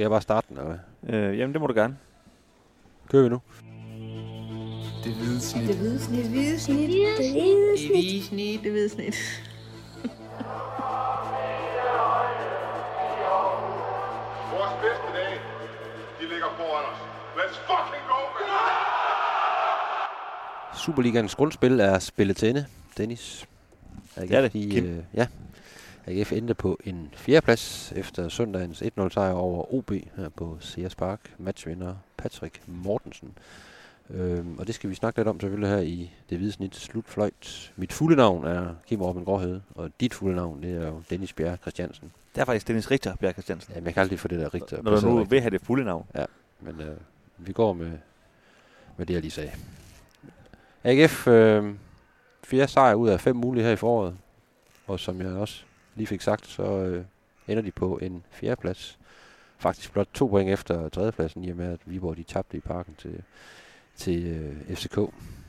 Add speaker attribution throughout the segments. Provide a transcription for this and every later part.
Speaker 1: Skal jeg bare starte den, eller hvad?
Speaker 2: Øh, jamen, det må du gerne.
Speaker 1: Kører vi nu?
Speaker 3: Det hvide snit.
Speaker 4: Det hvide snit.
Speaker 5: Det hvide snit. Det hvide snit.
Speaker 4: snit. Det hvide snit.
Speaker 6: Vores bedste dage, de ligger foran os. Let's fucking go, man!
Speaker 1: Superligans grundspil er spillet til ende. Dennis. AGF,
Speaker 2: Det er det,
Speaker 1: de,
Speaker 2: Kim.
Speaker 1: øh, ja. AGF endte på en fjerdeplads efter søndagens 1-0 sejr over OB her på Sears Park. Matchvinder Patrick Mortensen. Øhm, og det skal vi snakke lidt om selvfølgelig her i det hvide snit slutfløjt. Mit fulde navn er Kim Orben Gråhede, og dit fulde navn det er jo Dennis Bjerre Christiansen.
Speaker 2: Det er faktisk Dennis Richter, Bjerg Christiansen.
Speaker 1: Jamen, jeg kan aldrig få det der rigtigt.
Speaker 2: Når du nu vil have det fulde navn.
Speaker 1: Men øh, vi går med, med det, jeg lige sagde. AGF, øh, fire sejre ud af fem mulige her i foråret. Og som jeg også lige fik sagt, så øh, ender de på en fjerdeplads. Faktisk blot to point efter tredjepladsen, i og med at Viborg de tabte i parken til, til øh, FCK.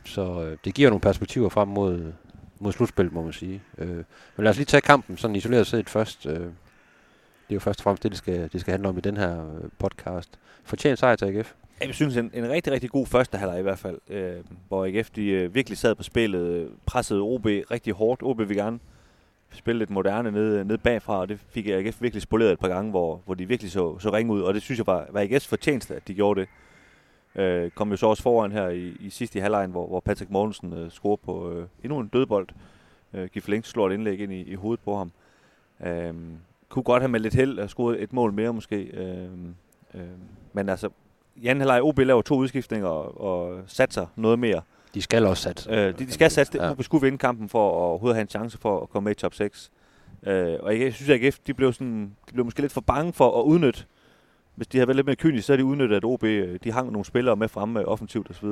Speaker 1: Så øh, det giver nogle perspektiver frem mod, mod slutspillet, må man sige. Øh, men lad os lige tage kampen sådan isoleret set først. Øh, det er jo først og fremmest det, det skal, det skal handle om i den her øh, podcast. Fortjent sejr til AGF.
Speaker 2: Jeg synes, en, en rigtig, rigtig god første halvleg i hvert fald, øh, hvor AGF de, øh, virkelig sad på spillet, øh, pressede OB rigtig hårdt. OB vil gerne spille lidt moderne ned, ned bagfra, og det fik AGF virkelig spoleret et par gange, hvor, hvor de virkelig så, så ringe ud, og det synes jeg var, var AGF's fortjeneste, at de gjorde det. Øh, kom jo så også foran her i, i sidste i halvlejen, hvor, hvor Patrick Mortensen øh, scorer på øh, endnu en dødbold. Øh, Giflings slår et indlæg ind i, i hovedet på ham. Øh, kunne godt have med lidt held og scoret et mål mere måske. Øh, øh, men altså, i anden halvleg OB laver to udskiftninger og, og satser noget mere.
Speaker 1: De skal også satse.
Speaker 2: Øh, de, de skal satse.
Speaker 1: Ja.
Speaker 2: OB skulle vinde kampen for at overhovedet have en chance for at komme med i top 6. Øh, og jeg synes, at AGF de blev, sådan, de blev måske lidt for bange for at udnytte. Hvis de havde været lidt mere kyniske, så havde de udnyttet, at OB øh, de hang nogle spillere med fremme øh, offensivt osv.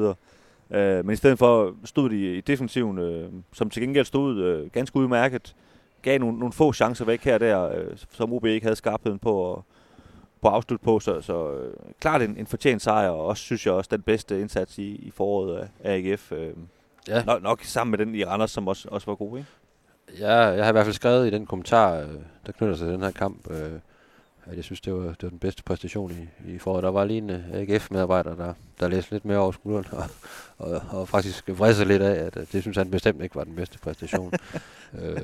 Speaker 2: Øh, men i stedet for stod de i defensiven, øh, som til gengæld stod øh, ganske udmærket, gav nogle, nogle få chancer væk her og der, øh, som OB ikke havde skarpheden på at, på at afslutte på. Så, så øh, klart en, en fortjent sejr, og også synes jeg også den bedste indsats i, i foråret af, af AGF. Øh,
Speaker 1: Ja.
Speaker 2: nok, nok sammen med den i Randers, som også, også var god, ikke?
Speaker 1: Ja, jeg har i hvert fald skrevet i den kommentar, øh, der knytter sig til den her kamp, øh, at jeg synes, det var, det var den bedste præstation i, i foråret. Der var lige en øh, AGF-medarbejder, der, der læste lidt mere over skulderen, og, og, og faktisk vred sig lidt af, at øh, det synes han bestemt ikke var den bedste præstation. øh,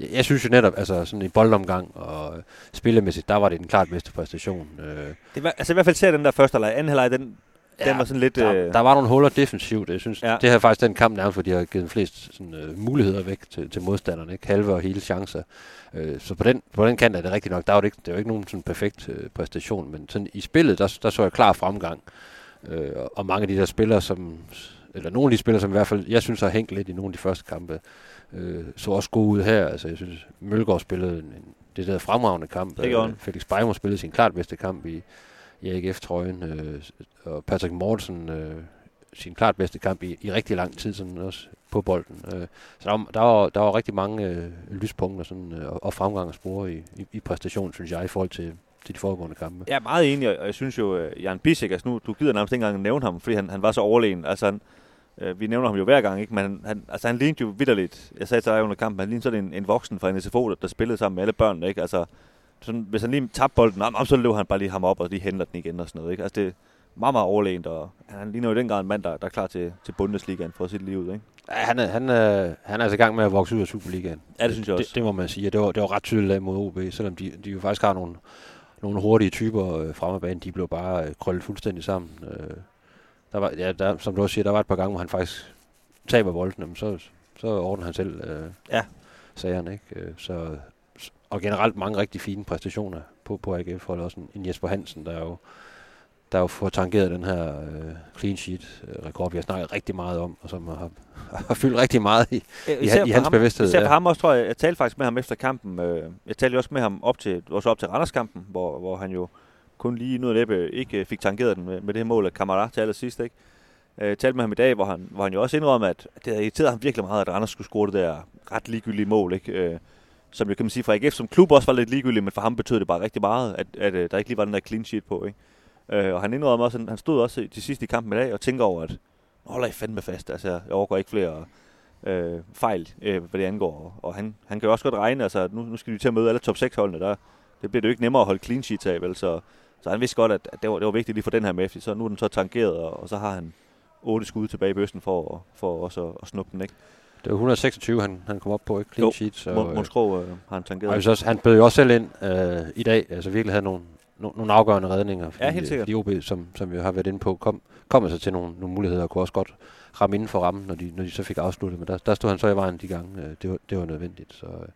Speaker 1: jeg, jeg synes jo netop, altså sådan i boldomgang og spillemæssigt, der var det den klart bedste præstation. Øh,
Speaker 2: Det var, altså i hvert fald ser den der første halvleg. Anden halvleg, den, ja, den var sådan lidt...
Speaker 1: der,
Speaker 2: øh,
Speaker 1: der var nogle huller defensivt. Jeg synes, ja. Det her er faktisk den kamp nærmest, hvor de har givet flest sådan, øh, muligheder væk til, til modstanderne. Ikke? Halve og hele chancer. Øh, så på den, på den kant er det rigtigt nok. Der var det ikke, det var ikke nogen sådan perfekt øh, præstation, men sådan i spillet, der, der så jeg klar fremgang. Øh, og, mange af de der spillere, som, eller nogle af de spillere, som i hvert fald, jeg synes har hængt lidt i nogle af de første kampe, øh, så også gode ud her. Altså, jeg synes, Mølgaard spillede en, en det der fremragende kamp.
Speaker 2: Det han.
Speaker 1: Felix Beimer spillede sin klart bedste kamp i, i AGF-trøjen, øh, og Patrick Mortensen øh, sin klart bedste kamp i, i rigtig lang tid, sådan også på bolden. Øh, så der var, der, var, der var rigtig mange øh, lyspunkter sådan, øh, og, fremgang at spore i, i, i præstationen, synes jeg, i forhold til, til de foregående kampe.
Speaker 2: Jeg er meget enig, og jeg synes jo, øh, at Jan Bissek, altså nu, du gider nærmest ikke engang nævne ham, fordi han, han var så overlegen. Altså han, øh, vi nævner ham jo hver gang, ikke? men han, han, altså han lignede jo vidderligt. Jeg sagde til dig under kampen, han lignede sådan en, en voksen fra en SFO, der, der spillede sammen med alle børnene. Ikke? Altså, sådan, hvis han lige tabte bolden, jamen, så løb han bare lige ham op og lige henter den igen og sådan noget. Ikke? Altså det er meget, meget overlegent, og han ligner jo i den grad en mand, der, der er klar til, til Bundesligaen for sit liv ud. Ikke?
Speaker 1: Ja, han, er, han, er, han er altså i gang med at vokse ud af Superligaen.
Speaker 2: Ja, det synes jeg også.
Speaker 1: Det, det må man sige, det var, det var ret tydeligt mod OB, selvom de, de jo faktisk har nogle, nogle hurtige typer øh, fremme banen, de blev bare øh, krøllet fuldstændig sammen. Øh, der var, ja, der, som du også siger, der var et par gange, hvor han faktisk taber bolden, men så, så ordner han selv øh,
Speaker 2: Ja.
Speaker 1: sagerne. Ikke? Øh, så, og generelt mange rigtig fine præstationer på, på AGF, og også en, en Jesper Hansen, der jo der jo får tangeret den her øh, clean sheet øh, rekord, vi har snakket rigtig meget om, og som har, har fyldt rigtig meget i, i, i hans
Speaker 2: ham,
Speaker 1: bevidsthed.
Speaker 2: Især for
Speaker 1: ja.
Speaker 2: ham også, tror jeg, jeg talte faktisk med ham efter kampen. Øh, jeg talte jo også med ham op til, også op til Randerskampen, hvor, hvor han jo kun lige noget læbe ikke øh, fik tangeret den med, med det her mål af Kamara til allersidst. Ikke? Øh, Jeg talte med ham i dag, hvor han, hvor han jo også indrømmer, at det havde irriteret ham virkelig meget, at Randers skulle score det der ret ligegyldige mål. Ikke? Som jo kan man sige fra AGF som klub også var lidt ligegyldigt, men for ham betød det bare rigtig meget, at, at, at der ikke lige var den der clean sheet på. Ikke? Øh, og han indrømmer også, han stod også til sidst i kampen i dag og tænker over, at holder I fandme fast. Altså, jeg overgår ikke flere øh, fejl, øh, hvad det angår. Og han, han kan jo også godt regne, altså nu, nu skal vi til at møde alle top 6 holdene, der, det bliver det jo ikke nemmere at holde clean sheets af, vel? Så Så han vidste godt, at, at det, var, det var vigtigt lige for den her med, så nu er den så tangeret, og, og så har han otte skud tilbage i bøsten for, for også at, at snuppe den, ikke?
Speaker 1: Det var 126, han, han kom op på, ikke? Clean
Speaker 2: Jo,
Speaker 1: sheet. Så,
Speaker 2: Mon-
Speaker 1: øh,
Speaker 2: Monskro øh, har han tangeret.
Speaker 1: og også, han bød jo også selv ind øh, i dag, altså virkelig havde nogle, no, nogle afgørende redninger. Fordi,
Speaker 2: Ja, helt sikkert.
Speaker 1: Fordi OB, som, som vi har været inde på, kom, kom altså til nogle, nogle muligheder og kunne også godt ramme inden for rammen, når de, når de så fik afsluttet. Men der, der stod han så i vejen de gange. Øh, det, var, det var nødvendigt. Så øh,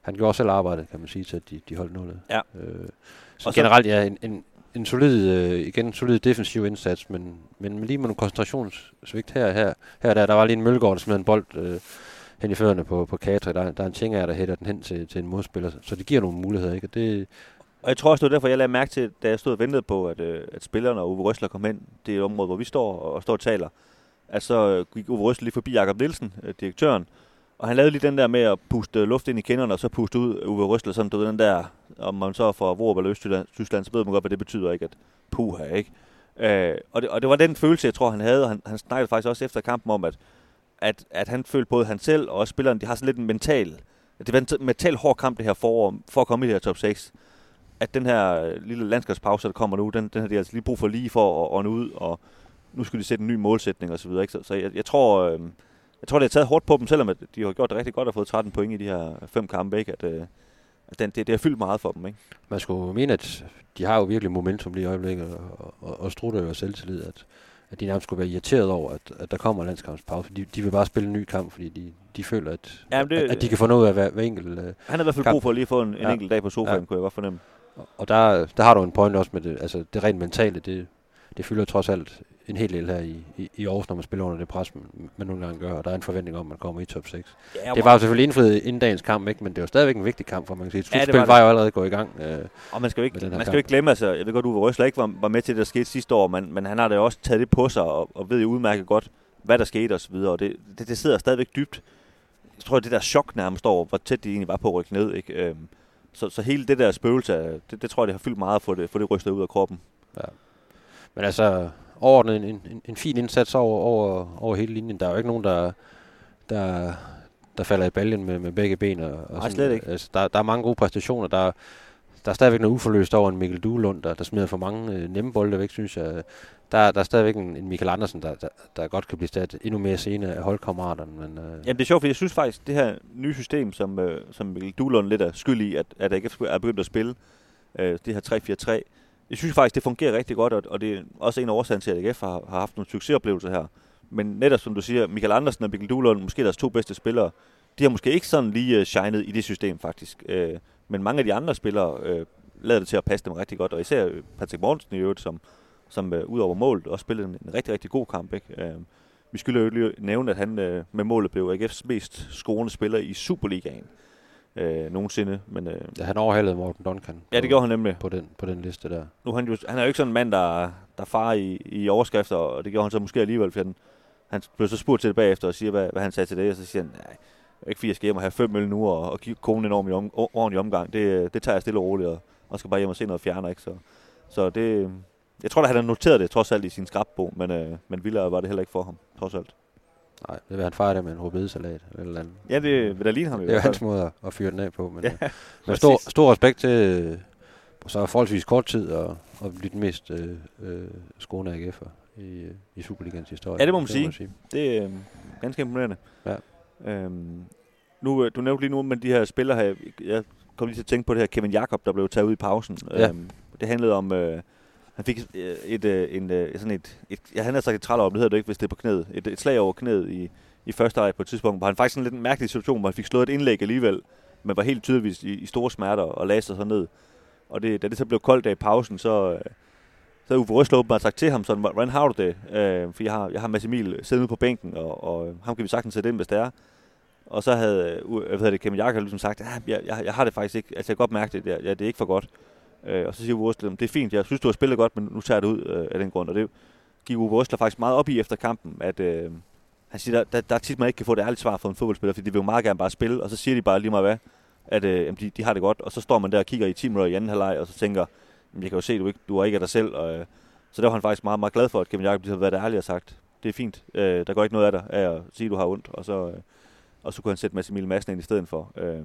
Speaker 1: han gjorde også selv arbejdet, kan man sige, til at de, de holdt nullet.
Speaker 2: Ja.
Speaker 1: Øh, så,
Speaker 2: Og så-
Speaker 1: generelt, ja, en, en, en solid, øh, igen en solid defensiv indsats, men, men lige med nogle koncentrationssvigt her her. Her der, der var lige en Mølgaard, der smed en bold øh, hen i fødderne på, på Katri. Der, der er en ting af, der hætter den hen til, til en modspiller. Så det giver nogle muligheder, ikke? Og det,
Speaker 2: Og jeg tror også, det var derfor, jeg lagde mærke til, da jeg stod og ventede på, at, øh, at spillerne og Uwe Røsler kom ind, Det er et område, hvor vi står og, og står og taler. At så øh, gik Uwe Røsler lige forbi Jakob Nielsen, øh, direktøren. Og han lavede lige den der med at puste luft ind i kinderne, og så puste ud Uwe Røsler, sådan du ved, den der, om man så får Vorup eller Østtyskland, Tyskland, så ved man godt, hvad det betyder, ikke? At puha, ikke? Øh, og, det, og det var den følelse, jeg tror, han havde, og han, han snakkede faktisk også efter kampen om, at, at, at han følte både han selv og også spillerne, de har sådan lidt en mental, det var en mental hård kamp det her forår, for at komme i det her top 6 at den her øh, lille landskabspause, der kommer nu, den, den har de altså lige brug for lige for at ånde ud, og nu skal de sætte en ny målsætning og så videre. Ikke? Så, så jeg, jeg, tror, øh, jeg tror, det har taget hårdt på dem, selvom at de har gjort det rigtig godt og fået 13 point i de her fem kampe, ikke? At, øh, at den, det, det har fyldt meget for dem. Ikke?
Speaker 1: man skulle mene, at de har jo virkelig momentum lige i øjeblikket, og, og, og Strutte jo selvtillid, at, at de nærmest skulle være irriteret over, at, at der kommer landskampspause. De, de vil bare spille en ny kamp, fordi de, de føler, at,
Speaker 2: Jamen, det-
Speaker 1: at, at de kan få noget af hver, hver enkelt. Øh,
Speaker 2: Han har i hvert fald
Speaker 1: Kamp.
Speaker 2: brug for at lige få en, en
Speaker 1: Ja.
Speaker 2: enkelt dag på sofaen,
Speaker 1: Ja.
Speaker 2: kunne jeg godt fornemme.
Speaker 1: og der, der har du en point også med det, altså det rent mentale, det, det fylder trods alt en hel del her i, i, i Aarhus, når man spiller under det pres, man, man nogle gange gør, og der er en forventning om, at man kommer i top 6.
Speaker 2: Ja,
Speaker 1: Det var jo selvfølgelig indfriet inden dagens kamp, ikke? men det var stadigvæk en vigtig kamp, for man kan sige,
Speaker 2: Ja, det
Speaker 1: slutspil
Speaker 2: var
Speaker 1: var,
Speaker 2: det.
Speaker 1: jo allerede gået i gang. Øh,
Speaker 2: Og man skal jo ikke, man skal jo ikke glemme, altså, jeg ved godt, Uwe Røsler ikke var, var med til det, der skete sidste år, men, men han har da også taget det på sig, og, og ved jo udmærket godt, hvad der skete osv., og det, det, det sidder stadigvæk dybt. Jeg tror, det der chok nærmest over, hvor tæt de egentlig var på at rykke ned, ikke? Øhm, så, så hele det der spøgelse, det, det tror jeg, det har fyldt meget at få det, få det rystet ud af kroppen.
Speaker 1: Men altså, overordnet en, en, en fin indsats over, over, over hele linjen. Der er jo ikke nogen, der, der, der falder i baljen med, med begge ben. Og, og
Speaker 2: Nej,
Speaker 1: sådan.
Speaker 2: slet ikke.
Speaker 1: Altså, der, der er mange gode præstationer. Der, er- der er stadigvæk noget uforløst over en Mikkel Duelund, der, der smider for mange øh, nemme bolde væk, synes jeg. Der, der er stadigvæk en, en Michael Andersen, der, der, der godt kan blive stat endnu mere senere af holdkammeraterne. Men, øh,
Speaker 2: Jamen det er sjovt, for jeg synes faktisk, det her nye system, som, øh, som Mikkel Duhlund lidt er skyld i, at, at AGF er begyndt at spille, øh, det her 3-4-3, jeg synes faktisk, det fungerer rigtig godt, og, og det er også en af årsagen til, at AGF har, har haft nogle succesoplevelser her. Men netop som du siger, Michael Andersen og Mikkel Duhlund, måske deres to bedste spillere, de har måske ikke sådan lige øh, shined i det system faktisk. Øh, men mange af de andre spillere øh, lader det til at passe dem rigtig godt, og især øh, Patrick Mortensen i øvrigt, som, som øh, ud over målet også spillede en, en rigtig, rigtig god kamp. Ikke? Øh, vi skylder jo lige nævne, at han øh, med målet blev AGF's mest scorende spiller i Superligaen øh, nogensinde. Men øh,
Speaker 1: ja, han overhalede Morten Duncan
Speaker 2: ja, det gjorde han nemlig.
Speaker 1: på, den, på den liste der.
Speaker 2: Nu han, jo, han er jo ikke sådan en mand, der, der farer i, i overskrifter, og det gjorde han så måske alligevel, for han, han blev så spurgt til det bagefter og siger, hvad, hvad han sagde til det, og så siger han, nej, ikke fordi jeg skal hjem og have fem øl nu og, og give konen en ordentlig, om, ordentlig omgang. Det, det tager jeg stille og roligt, og, og skal bare hjem og se noget fjerner, ikke? Så, så det, jeg tror da, han har noteret det trods alt i sin skrabbog, men, øh, men vildere var det heller ikke for ham, trods alt.
Speaker 1: Nej, det vil han fejre det med en rødbedesalat eller eller andet.
Speaker 2: Ja, det vil da ligne ham i
Speaker 1: Det er
Speaker 2: hvert fald.
Speaker 1: hans måde at, at fyre den af på. Men,
Speaker 2: Ja,
Speaker 1: ja, men stor,
Speaker 2: præcis.
Speaker 1: stor respekt til øh, så forholdsvis kort tid at, at blive den mest øh, øh, skåne AGF'er i, øh, i Superligans historie.
Speaker 2: Ja, det må man sige. Det er øh, ganske imponerende.
Speaker 1: Ja.
Speaker 2: Øhm, nu, øh, du nævnte lige nu, men de her spillere her, jeg kom lige til at tænke på det her Kevin Jakob, der blev taget ud i pausen.
Speaker 1: Ja.
Speaker 2: Øhm, det handlede om, øh, han fik øh, et, øh, en, øh, sådan et, et, jeg han sagt et træl det hedder det ikke, hvis det er på knæet, et, et slag over knæet i, i første leg på et tidspunkt, hvor han faktisk sådan lidt en mærkelig situation, hvor han fik slået et indlæg alligevel, men var helt tydeligvis i, i store smerter og lagde sig så ned. Og det, da det så blev koldt af i pausen, så, øh, så Uffe Røsler åbenbart sagt til ham sådan, hvordan har du det? Øh, for jeg har, jeg har Mads Emil siddende på bænken, og, og øh, ham kan vi sagtens sætte ind, hvis det er. Og så havde, øh, hvad hedder det, Kevin Jakob ligesom sagt, ja, jeg, jeg, jeg, har det faktisk ikke, altså jeg kan godt mærke det, ja, det er ikke for godt. Øh, og så siger Uwe Røsler, det er fint, jeg synes, du har spillet godt, men nu tager jeg det ud øh, af den grund. Og det gik Uwe Røsler faktisk meget op i efter kampen, at øh, han siger, der, der, der er tit, man ikke kan få det ærligt svar fra en fodboldspiller, fordi de vil jo meget gerne bare spille, og så siger de bare lige meget hvad, at øh, jamen, de, de har det godt, og så står man der og kigger i 10 minutter i anden halvleg, og så tænker, jamen, jeg kan jo se, du, ikke, du er ikke af dig selv, og, øh, så der var han faktisk meget, meget glad for, at Kevin Jakob har været ærlig og sagt, det er fint, øh, der går ikke noget af dig af at sige, at du har ondt, og så, øh, og så kunne han sætte Mads Emil Madsen ind i stedet for. Øh,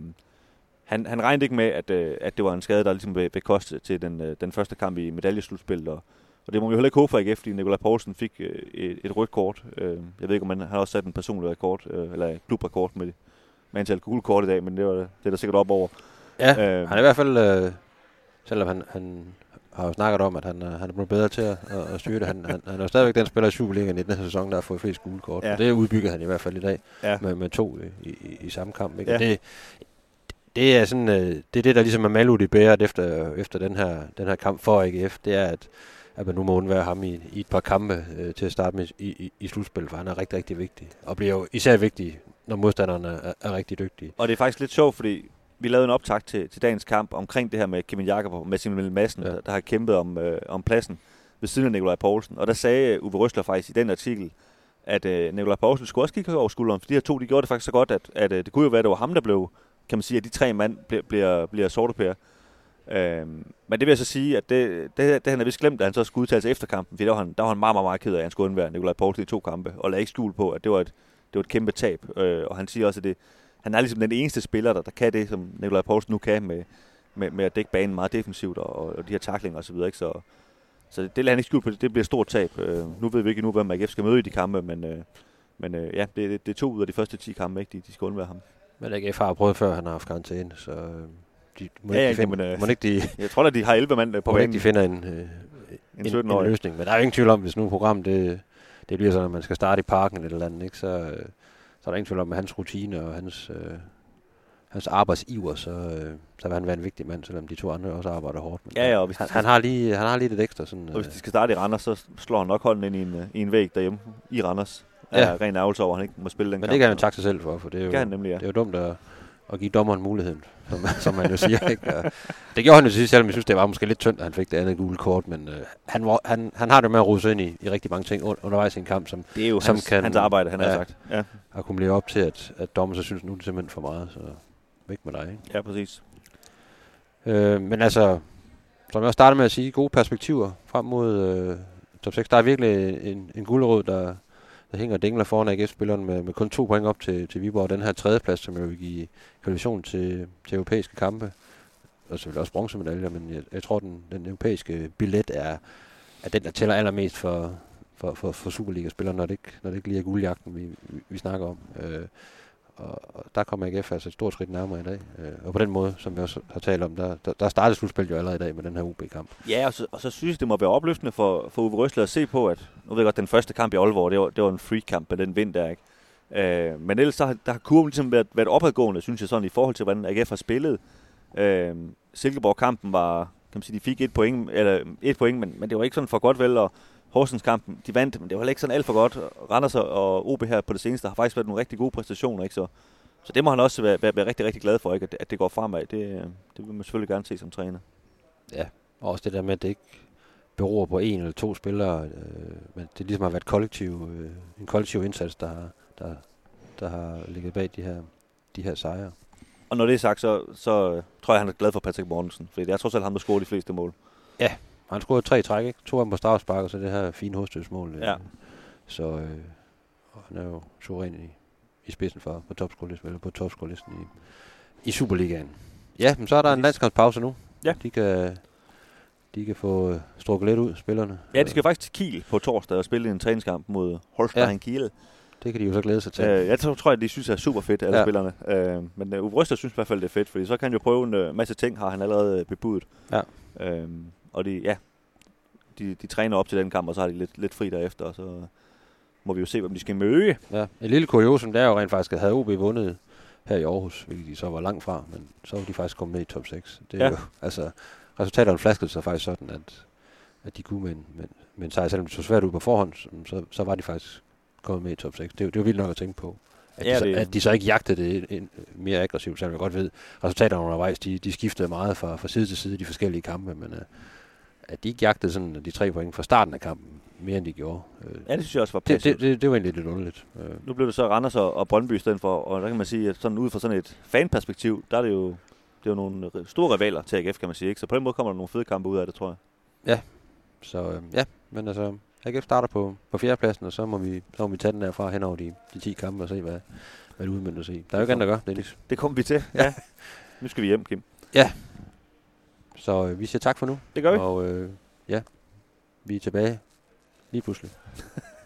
Speaker 2: han, han regnede ikke med, at, øh, at det var en skade, der ligesom vil, vil koste til den, øh, den første kamp i medaljeslutspillet. Og, og det må vi heller ikke håbe for AGF, fordi Nikolaj Poulsen fik øh, et, et rødt kort. Øh, jeg ved ikke, om han har også sat en personlig rekord, øh, eller klubrekord med, med antal gule kort i dag, men det, var, det er der sikkert op over.
Speaker 1: Ja, øh, han er i hvert fald, øh, selvom han, han har jo snakket om, at han, øh, han er blevet bedre til at, at, styre det. Han, han, han er jo stadigvæk den spiller i Superligaen i den her sæson, der har fået flest gule kort. Ja. Og det udbygger han i hvert fald i dag ja. med, med to i, i, i samme kamp. Ikke? Ja. det, det er sådan, øh, det er det, der ligesom er malut i bæret efter, efter den, her, den her kamp for AGF. Det er, at, at man nu må undvære ham i, i et par kampe øh, til at starte med i, i, i slutspillet, for han er rigtig, rigtig vigtig. Og bliver jo især vigtig, når modstanderne er, er rigtig dygtige.
Speaker 2: Og det er faktisk lidt sjovt, fordi vi lavede en optag til, til dagens kamp omkring det her med Kevin Jakob og Massimilian Madsen, ja. der, der har kæmpet om, øh, om pladsen ved siden af Nikolaj Poulsen. Og der sagde Uwe Røsler faktisk i den artikel, at øh, Nikolaj Poulsen skulle også kigge over skulderen, for de her to, de gjorde det faktisk så godt, at, at øh, det kunne jo være, at det var ham, der blev, kan man sige, at de tre mand bliver, bliver, bliver sortepære. Øhm, men det vil jeg så sige, at det, det, det han er vist glemt, at han så skulle udtale sig efter kampen, for der var han, der var han meget, meget, meget ked af, at han skulle undvære Nikolaj Poulsen i to kampe, og lagde ikke skjul på, at det var et, det var et kæmpe tab. Øh, og han siger også, at det, han er ligesom den eneste spiller, der, der kan det, som Nikolaj Poulsen nu kan med, med, med at dække banen meget defensivt og, og de her taklinger osv. Ikke? Så, så det, det lader han ikke skjul på, det, det bliver et stort tab. Øh, nu ved vi ikke nu, hvem AGF skal møde i de kampe, men, øh, men øh, ja, det, det, det er to ud af de første 10 kampe, ikke? De, de skal undvære ham.
Speaker 1: Men AGF har prøvet før, han har haft karantæne, så øh, de, må,
Speaker 2: ja,
Speaker 1: ikke de finde,
Speaker 2: men, øh,
Speaker 1: må ikke de,
Speaker 2: jeg tror at de har 11 mand øh, på banen.
Speaker 1: ikke de finder en, øh, en, en, en, løsning. Men der er jo ingen tvivl om, hvis nu programmet det, det bliver sådan, at man skal starte i parken eller et eller andet, ikke? Så, øh, så er der ingen tvivl om, at hans rutine og hans, øh, hans arbejdsiver, så, øh, så vil han være en vigtig mand, selvom de to andre også arbejder hårdt. Men,
Speaker 2: ja, ja, og hvis
Speaker 1: han, han, har lige, han har lige lidt ekstra. Sådan,
Speaker 2: og hvis de skal starte i Randers, så slår han nok hånden ind i en, i en væg derhjemme i Randers. Ja. Er ren ærgelse over, at han ikke må spille den
Speaker 1: Men
Speaker 2: kamp.
Speaker 1: det kan han takke sig selv for, for det er jo,
Speaker 2: det, han nemlig, ja.
Speaker 1: det er jo dumt at, at give dommeren muligheden, som, som man jo siger. Ikke? Og det gjorde han jo sidst, selvom jeg synes, det var måske lidt tyndt, at han fik det andet gule kort, men øh, han, var, han, han har det med at rode sig ind i, i rigtig mange ting undervejs i en kamp, som,
Speaker 2: det er jo
Speaker 1: som
Speaker 2: hans,
Speaker 1: kan
Speaker 2: hans arbejde, han ja, har sagt. Ja.
Speaker 1: akkumulere op til, at, at dommer så synes, nu er det simpelthen for meget, så væk med dig. Ikke?
Speaker 2: Ja, præcis.
Speaker 1: Øh, men altså, som jeg også startede med at sige, gode perspektiver frem mod øh, top 6. Der er virkelig en, en guldråd, der, der hænger dingler foran AGF-spilleren med, med kun to point op til, til Viborg. Og den her tredjeplads, som jo vil give kvalifikation til, til europæiske kampe. Og selvfølgelig også bronzemedaljer, men jeg, jeg tror, den, den europæiske billet er, er den, der tæller allermest for, for, for, for Superliga-spillere, når det ikke, når det ikke lige er guldjagten, vi, vi, vi snakker om. Øh, og, og der kommer AGF altså et stort skridt nærmere i dag. Øh, og på den måde, som vi også har talt om, der, der, der startede slutspillet jo allerede i dag med den her UB-kamp.
Speaker 2: Ja, og så, og så synes jeg, det må være opløftende for, for Uwe Røsler at se på, at nu ved jeg godt, den første kamp i Aalborg, det var, det var en free-kamp med den vind der, ikke? Øh, men ellers så har, der har kurven ligesom været, været opadgående, synes jeg, sådan i forhold til, hvordan AGF har spillet. Øh, Silkeborg-kampen var, kan man sige, de fik et point, eller et point men, men det var ikke sådan for godt vel, og Horsens-kampen, de vandt, men det var heller ikke sådan alt for godt. Randers og OB her på det seneste har faktisk været nogle rigtig gode præstationer, ikke? Så, så det må han også være, være, være rigtig, rigtig glad for, ikke? At, at det går fremad. Det, det vil man selvfølgelig gerne se som træner.
Speaker 1: Ja, og også det der med, at det ikke beror på en eller to spillere, øh, men det ligesom har været kollektiv, øh, en kollektiv indsats, der har, der, der har ligget bag de her, de her sejre.
Speaker 2: Og når det er sagt, så, så tror jeg, han er glad for Patrick Mortensen, for det er trods alt ham, der scorer de fleste mål.
Speaker 1: Ja, han scorede tre træk, ikke? To af dem på strafspark, og så det her fine hovedstødsmål.
Speaker 2: Ja.
Speaker 1: Så øh, han er jo suveræn i, i spidsen for på topskolelisten, eller på topskolelisten i, i Superligaen. Ja, men så er der en landskampspause nu.
Speaker 2: Ja.
Speaker 1: De kan, de kan få øh, strukket lidt ud, spillerne.
Speaker 2: Ja, de skal faktisk til Kiel på torsdag og spille en træningskamp mod Holstein ja. Kiel.
Speaker 1: Det kan de jo så glæde sig til.
Speaker 2: Øh, jeg tror, tror, at de synes, det er super fedt, alle ja. spillerne. Øh, men uh, Uwe Røster synes i hvert fald, det er fedt, fordi så kan han jo prøve en uh, masse ting, har han allerede bebudet.
Speaker 1: Ja.
Speaker 2: Øh, og de, ja, de, de træner op til den kamp, og så har de lidt, lidt fri derefter, og så må vi jo se, hvem de skal møde.
Speaker 1: Ja, en lille kuriosum, det er jo rent faktisk, at havde OB vundet her i Aarhus, hvilket de så var langt fra, men så var de faktisk kommet med i top 6. Det er
Speaker 2: Ja.
Speaker 1: jo, altså, resultaterne flaskede sig faktisk sådan, at, at de kunne med en, med, med en sejr, selvom det så svært ud på forhånd, så, så var de faktisk kommet med i top 6. Det, jo- det er jo vildt nok at tænke på. At,
Speaker 2: Ja,
Speaker 1: de, så,
Speaker 2: det-
Speaker 1: at de så ikke jagtede det ind, mere aggressivt, selvom jeg godt ved, resultaterne undervejs, de, de skiftede meget fra, fra side til side i de forskellige kampe, men uh, at de ikke jagtede sådan de tre point fra starten af kampen, mere end de gjorde. Øh,
Speaker 2: Ja, det synes jeg også var
Speaker 1: det,
Speaker 2: passivt.
Speaker 1: det, det, det var egentlig lidt underligt. Øh,
Speaker 2: Nu blev det så Randers og, og Brøndby i stedet for, og der kan man sige, at sådan ud fra sådan et fanperspektiv, der er det jo, det er jo nogle store rivaler til AGF, kan man sige. Ikke? Så på den måde kommer der nogle fede kampe ud af det, tror jeg.
Speaker 1: Så øh, ja, men altså, AGF starter på, på fjerdepladsen, og så må, vi, så må vi tage den derfra hen over de, de 10 kampe og se, hvad, hvad det udmyndter sig i. Der er jo ikke andet at gøre, Dennis.
Speaker 2: Det kommer vi til, ja. Nu skal vi hjem, Kim.
Speaker 1: Så øh, vi siger tak for nu.
Speaker 2: Det gør vi.
Speaker 1: Og øh, ja, vi er tilbage lige pludselig.